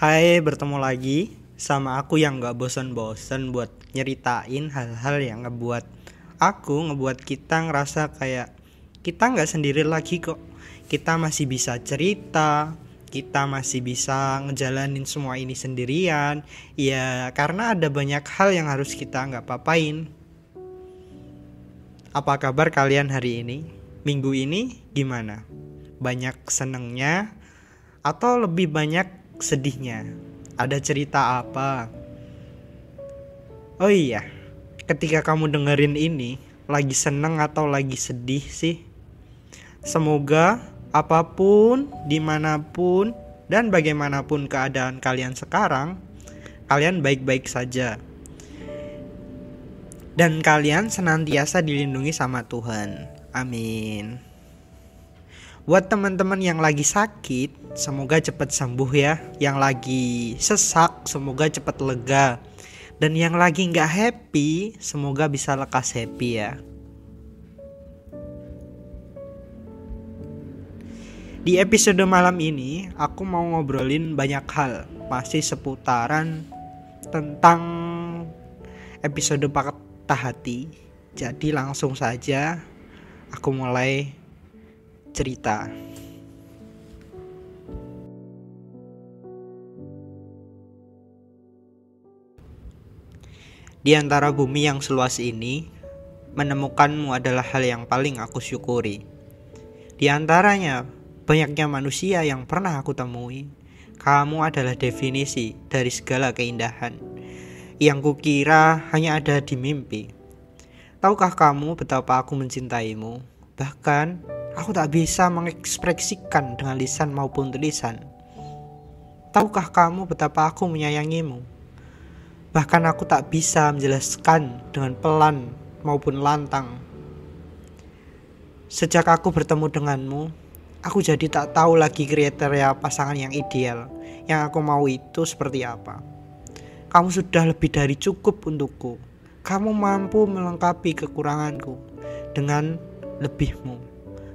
Hai, bertemu lagi sama aku yang gak bosan-bosan buat nyeritain hal-hal yang ngebuat aku, ngebuat kita ngerasa kayak kita nggak sendiri lagi kok. Kita masih bisa cerita, kita masih bisa ngejalanin semua ini sendirian. Ya, karena ada banyak hal yang harus kita nggak papain. Apa kabar kalian hari ini? Minggu ini gimana? Banyak senengnya atau lebih banyak sedihnya? Ada cerita apa? Oh iya, ketika kamu dengerin ini, lagi seneng atau lagi sedih sih? Semoga apa pun, di mana pun, dan bagaimanapun keadaan kalian sekarang, kalian baik-baik saja. Dan kalian senantiasa dilindungi sama Tuhan. Amin. Buat teman-teman yang lagi sakit, semoga cepat sembuh ya. Yang lagi sesak, semoga cepat lega. Dan yang lagi nggak happy, semoga bisa lekas happy ya. Di episode malam ini, aku mau ngobrolin banyak hal, masih seputaran tentang episode patah hati. Jadi langsung saja aku mulai cerita. Di antara bumi yang seluas ini, menemukanmu adalah hal yang paling aku syukuri. Di antaranya, banyaknya manusia yang pernah aku temui. Kamu adalah definisi dari segala keindahan yang kukira hanya ada di mimpi. Tahukah kamu betapa aku mencintaimu? Bahkan Aku tak bisa mengekspresikan dengan lisan maupun tulisan. Tahukah kamu betapa aku menyayangimu? Bahkan aku tak bisa menjelaskan dengan pelan maupun lantang. Sejak aku bertemu denganmu, aku jadi tak tahu lagi kriteria pasangan yang ideal. Yang aku mau itu seperti apa. Kamu sudah lebih dari cukup untukku. Kamu mampu melengkapi kekuranganku dengan lebihmu.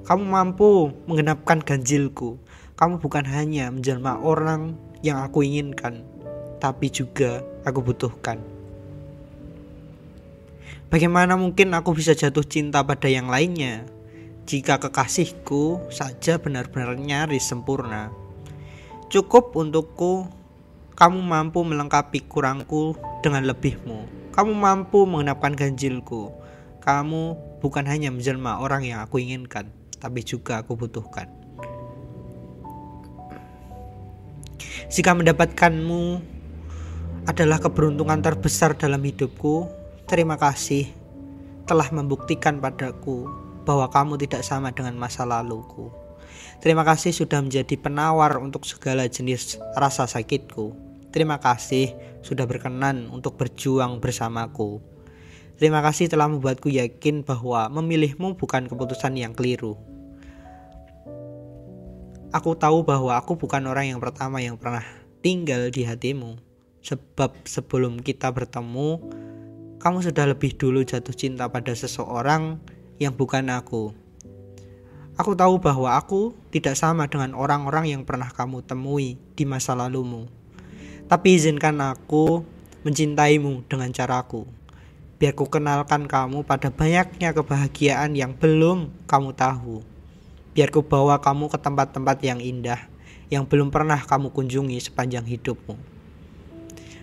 Kamu mampu menggenapkan ganjilku. Kamu bukan hanya menjelma orang yang aku inginkan, tapi juga aku butuhkan. Bagaimana mungkin aku bisa jatuh cinta pada yang lainnya jika kekasihku saja benar-benar nyaris sempurna? Cukup untukku, kamu mampu melengkapi kurangku dengan lebihmu. Kamu mampu mengenapkan ganjilku. Kamu bukan hanya menjelma orang yang aku inginkan, tapi juga aku butuhkan. Jika mendapatkanmu adalah keberuntungan terbesar dalam hidupku, terima kasih telah membuktikan padaku bahwa kamu tidak sama dengan masa laluku. Terima kasih sudah menjadi penawar untuk segala jenis rasa sakitku. Terima kasih sudah berkenan untuk berjuang bersamaku. Terima kasih telah membuatku yakin bahwa memilihmu bukan keputusan yang keliru. Aku tahu bahwa aku bukan orang yang pertama yang pernah tinggal di hatimu. Sebab sebelum kita bertemu, kamu sudah lebih dulu jatuh cinta pada seseorang yang bukan aku. Aku tahu bahwa aku tidak sama dengan orang-orang yang pernah kamu temui di masa lalumu. Tapi izinkan aku mencintaimu dengan caraku. Biar ku kenalkan kamu pada banyaknya kebahagiaan yang belum kamu tahu biar ku bawa kamu ke tempat-tempat yang indah yang belum pernah kamu kunjungi sepanjang hidupmu.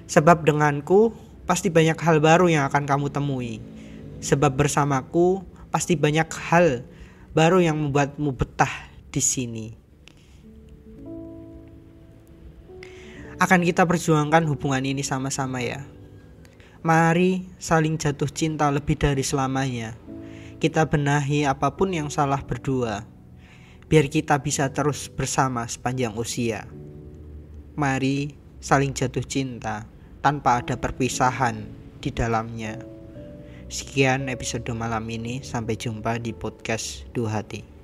Sebab denganku pasti banyak hal baru yang akan kamu temui. Sebab bersamaku pasti banyak hal baru yang membuatmu betah di sini. Akan kita perjuangkan hubungan ini sama-sama ya. Mari saling jatuh cinta lebih dari selamanya. Kita benahi apa pun yang salah berdua biar kita bisa terus bersama sepanjang usia. Mari saling jatuh cinta tanpa ada perpisahan di dalamnya. Sekian episode malam ini, sampai jumpa di podcast Dua Hati.